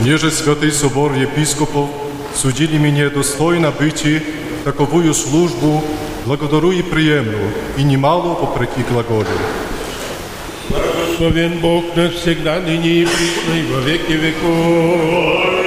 Ponieже Святый Собор епископов судили меня достойно быть таковую службу, благодарю и приемлю, и немало вопреки глаголю. Благословен Бог навсегда, ныне и присно, и во веки веков.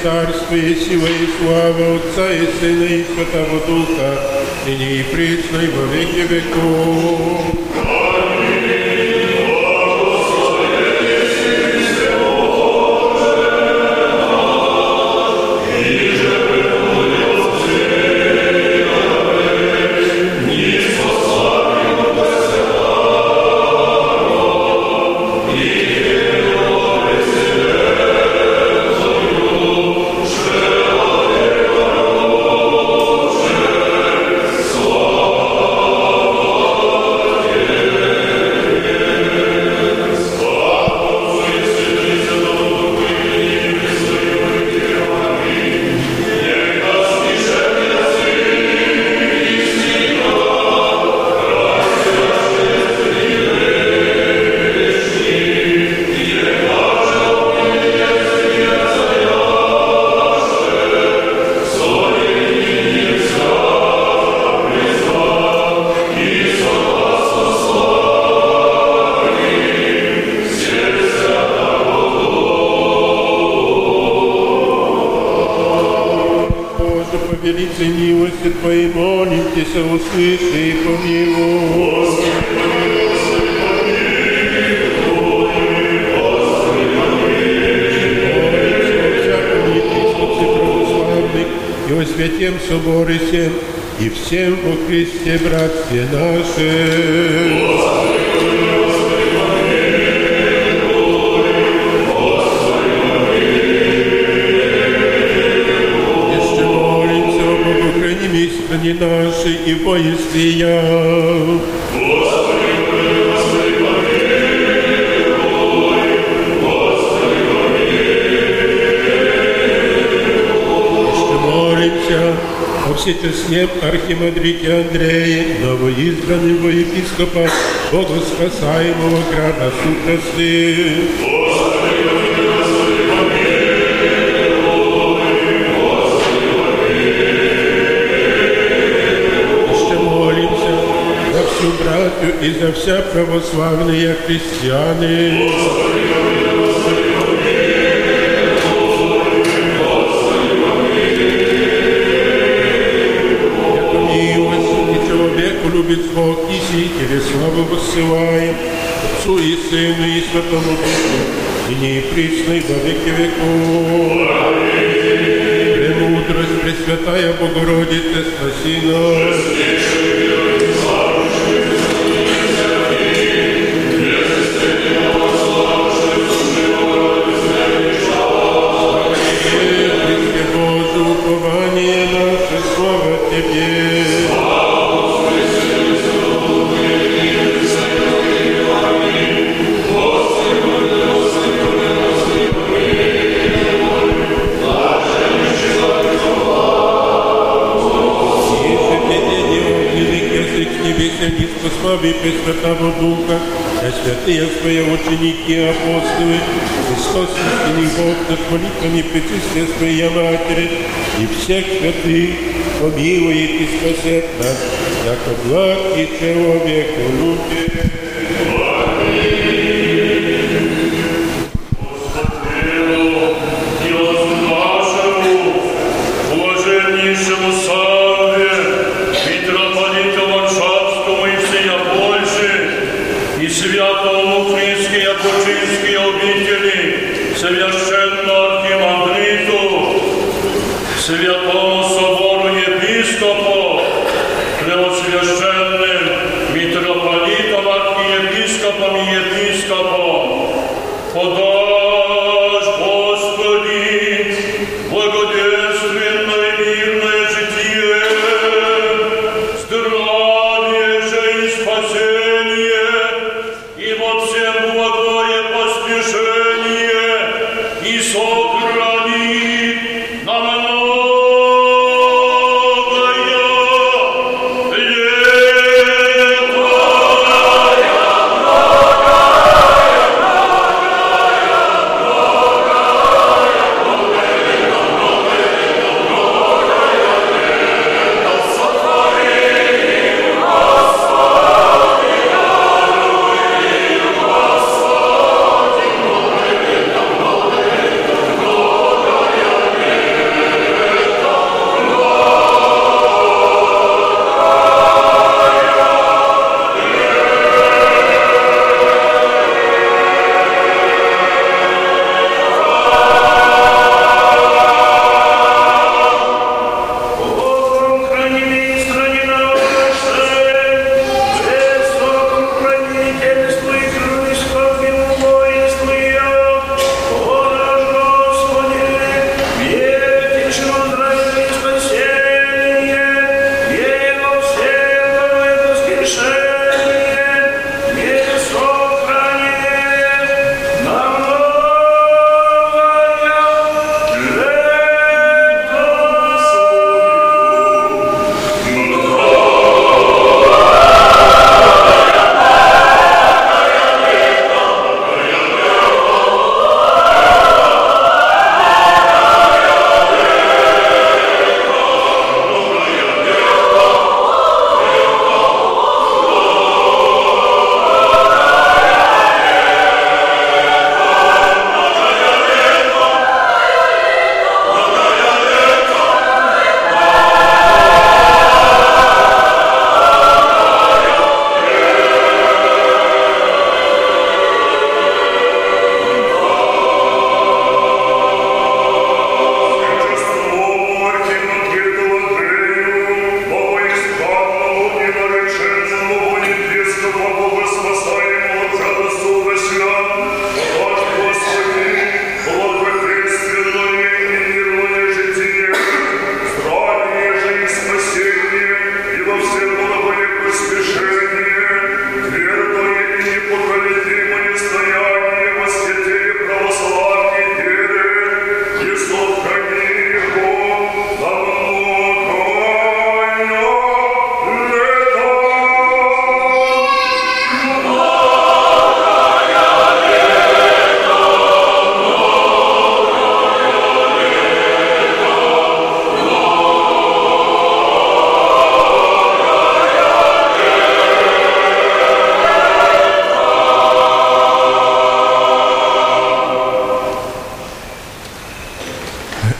зла. Твое царство и сила и слава Отца и Сына и Святого Духа, ныне и присно, и во веки веков. Милости Твоей молим Тебя, услыши и помилуй. и о святем соборе всем, и всем во Христе братстве наше. поїстия. Всете снеп архимандрите Андрея, новоизбранного епископа, Богу спасаемого крана сутности. и за вся православные христианы. Яко милость и человеку любит Бог, и сеятели славу воссылаем, Отцу и Сыну и Святому Духу, и не и присно, и во веки веков. Премудрость, Пресвятая Богородица, спаси нас. небесен, низко славы Пресвятого Духа, а святые свои ученики и апостолы, Христос истинный Бог, над молитвами причистия Своей Матери и всех святых помилует и спасет нас, яко благ и человек любит.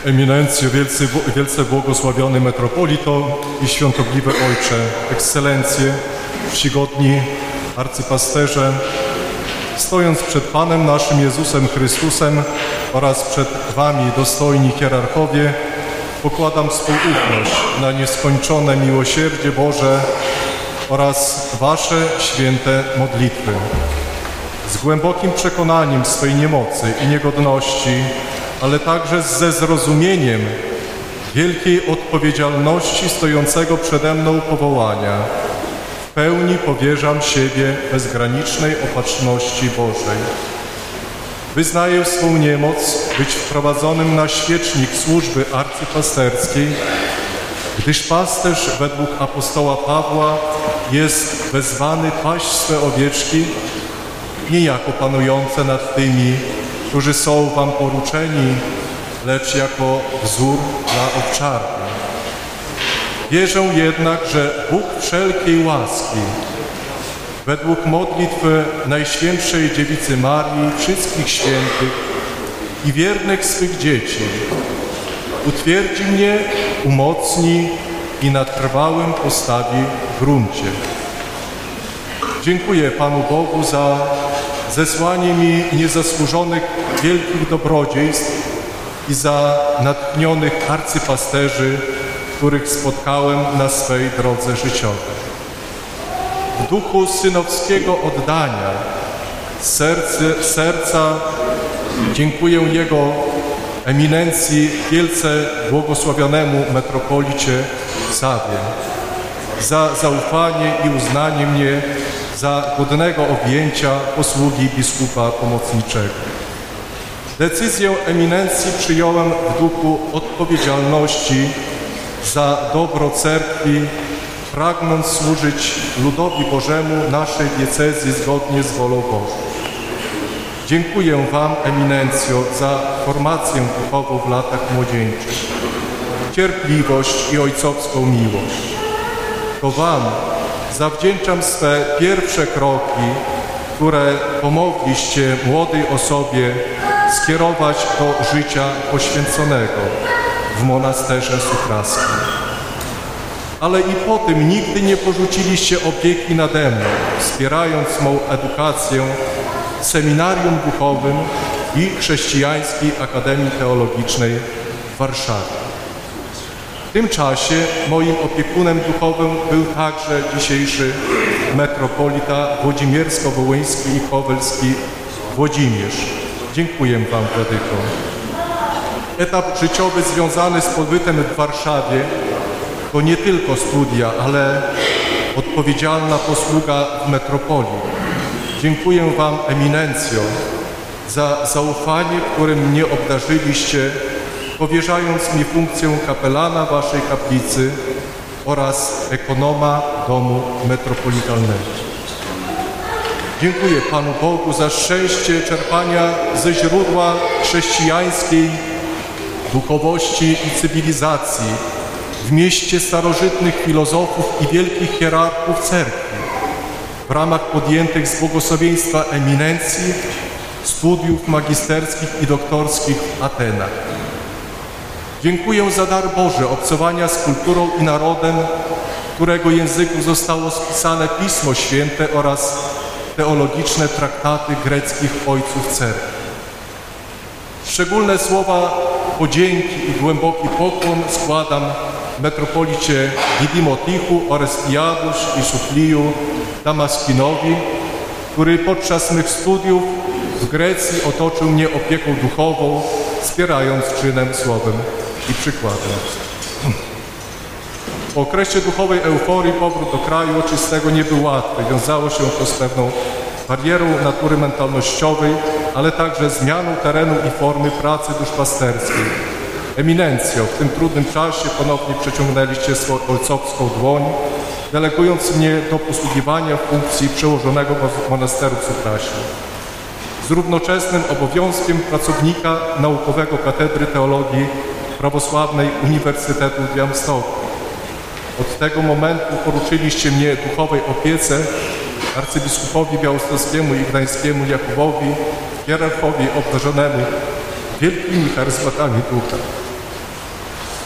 Eminencjo, wielce, wielce błogosławiony metropolito i świątobliwy Ojcze, ekscelencje, czcigodni arcypasterze, stojąc przed Panem naszym Jezusem Chrystusem oraz przed Wami, dostojni hierarchowie, pokładam swą ufność na nieskończone miłosierdzie Boże oraz Wasze święte modlitwy. Z głębokim przekonaniem swej niemocy i niegodności, ale także ze zrozumieniem wielkiej odpowiedzialności stojącego przede mną powołania, w pełni powierzam siebie bezgranicznej opatrzności Bożej. Wyznaję swą niemoc być wprowadzonym na świecznik służby arcypasterskiej, gdyż pasterz według apostoła Pawła jest wezwany paść swe owieczki nie jako panujące nad tymi, którzy są wam poruczeni, lecz jako wzór dla owczarni. Wierzę jednak, że Bóg wszelkiej łaski, według modlitwy Najświętszej Dziewicy Marii, wszystkich świętych i wiernych swych dzieci, utwierdzi mnie, umocni i na trwałym postawi w gruncie. Dziękuję Panu Bogu za zesłanie mi niezasłużonych wielkich dobrodziejstw i za natchnionych arcypasterzy, których spotkałem na swej drodze życiowej. W duchu synowskiego oddania serce, serca dziękuję Jego eminencji wielce błogosławionemu metropolicie Sawie za zaufanie i uznanie mnie za godnego objęcia posługi biskupa pomocniczego. Decyzję eminencji przyjąłem w duchu odpowiedzialności za dobro cerkwi, pragnąc służyć ludowi Bożemu naszej diecezji zgodnie z wolą Bożą. Dziękuję Wam, eminencjo, za formację duchową w latach młodzieńczych, cierpliwość i ojcowską miłość. To Wam zawdzięczam swe pierwsze kroki, które pomogliście młodej osobie skierować do życia poświęconego w monasterze sukraskim. Ale i po tym nigdy nie porzuciliście opieki nade mną, wspierając mą edukację w seminarium duchowym i Chrześcijańskiej Akademii Teologicznej w Warszawie. W tym czasie moim opiekunem duchowym był także dzisiejszy metropolita włodzimiersko-wołyński i kowelski Włodzimierz. Dziękuję Wam, Władyko. Etap życiowy związany z pobytem w Warszawie to nie tylko studia, ale odpowiedzialna posługa w metropolii. Dziękuję Wam, eminencjo, za zaufanie, którym mnie obdarzyliście, powierzając mi funkcję kapelana Waszej kaplicy oraz ekonoma domu metropolitalnego. Dziękuję Panu Bogu za szczęście czerpania ze źródła chrześcijańskiej duchowości i cywilizacji w mieście starożytnych filozofów i wielkich hierarchów cerkwi w ramach podjętych z błogosławieństwa eminencji studiów magisterskich i doktorskich w Atenach. Dziękuję za dar Boże obcowania z kulturą i narodem, którego języku zostało spisane Pismo Święte oraz teologiczne traktaty greckich ojców cerkwi. Szczególne słowa podzięki i głęboki pokłon składam metropolicie Didimotichu oraz Jadusz i Szufliju Damaskinowi, który podczas mych studiów w Grecji otoczył mnie opieką duchową, wspierając czynem, słowem i przykładem. Po okresie duchowej euforii powrót do kraju oczystego nie był łatwy. Wiązało się to z pewną barierą natury mentalnościowej, ale także zmianą terenu i formy pracy duszpasterskiej. Eminencjo, w tym trudnym czasie ponownie przeciągnęliście swoją ojcowską dłoń, delegując mnie do posługiwania funkcji przełożonego monasteru Suprasie. Z równoczesnym obowiązkiem pracownika naukowego Katedry Teologii Prawosławnej Uniwersytetu w Białymstoku. Od tego momentu poruczyliście mnie duchowej opiece arcybiskupowi białostockiemu i gdańskiemu Jakubowi, hierarchowi obdarzonemu wielkimi charyzmatami ducha.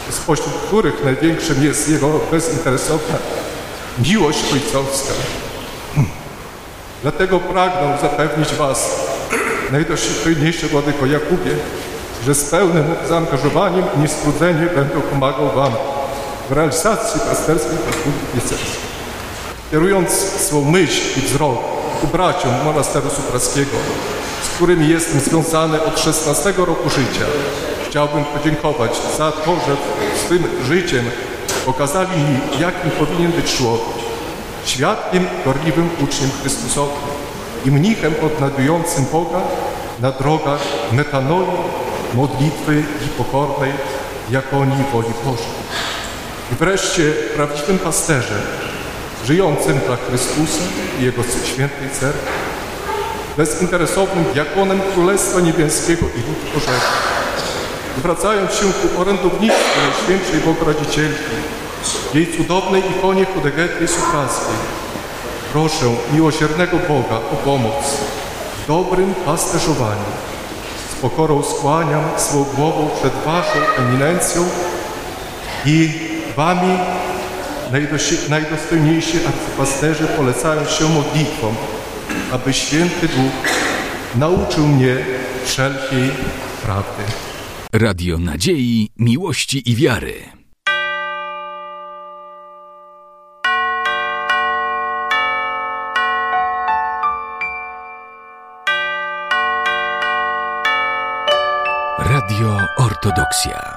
spośród których największym jest jego bezinteresowna miłość ojcowska. Dlatego pragnę zapewnić Was, najdostojniejszy Władyko Jakubie, że z pełnym zaangażowaniem i niestrudzenie będę pomagał Wam w realizacji pasterskiej posługi piecerskiej. Kierując swą myśl i wzrok ku braciom monasteru supraskiego, z którymi jestem związany od 16 roku życia, chciałbym podziękować za to, że swym życiem pokazali mi, jakim powinien być człowiek. Świadkiem, gorliwym uczniem Chrystusowym i mnichem odnajdującym Boga na drogach metanoli, modlitwy i pokornej jakonii woli Bożej. I wreszcie prawdziwym pasterzem, żyjącym dla Chrystusa i Jego świętej cerkwi, bezinteresownym diakonem Królestwa Niebieskiego i lud Bożego. Zwracając się ku orędownictwu Najświętszej Bogrodzicielki, jej cudownej ikonie Hudegetry Supraskiej, proszę miłosiernego Boga o pomoc w dobrym pasterzowaniu. Pokorą skłaniam swą głową przed Waszą eminencją i Wami, najdostojniejsi arcypasterze, polecając się modlitwą, aby Święty Duch nauczył mnie wszelkiej prawdy. Radio Nadziei, Miłości i Wiary. Radio Ortodoksja.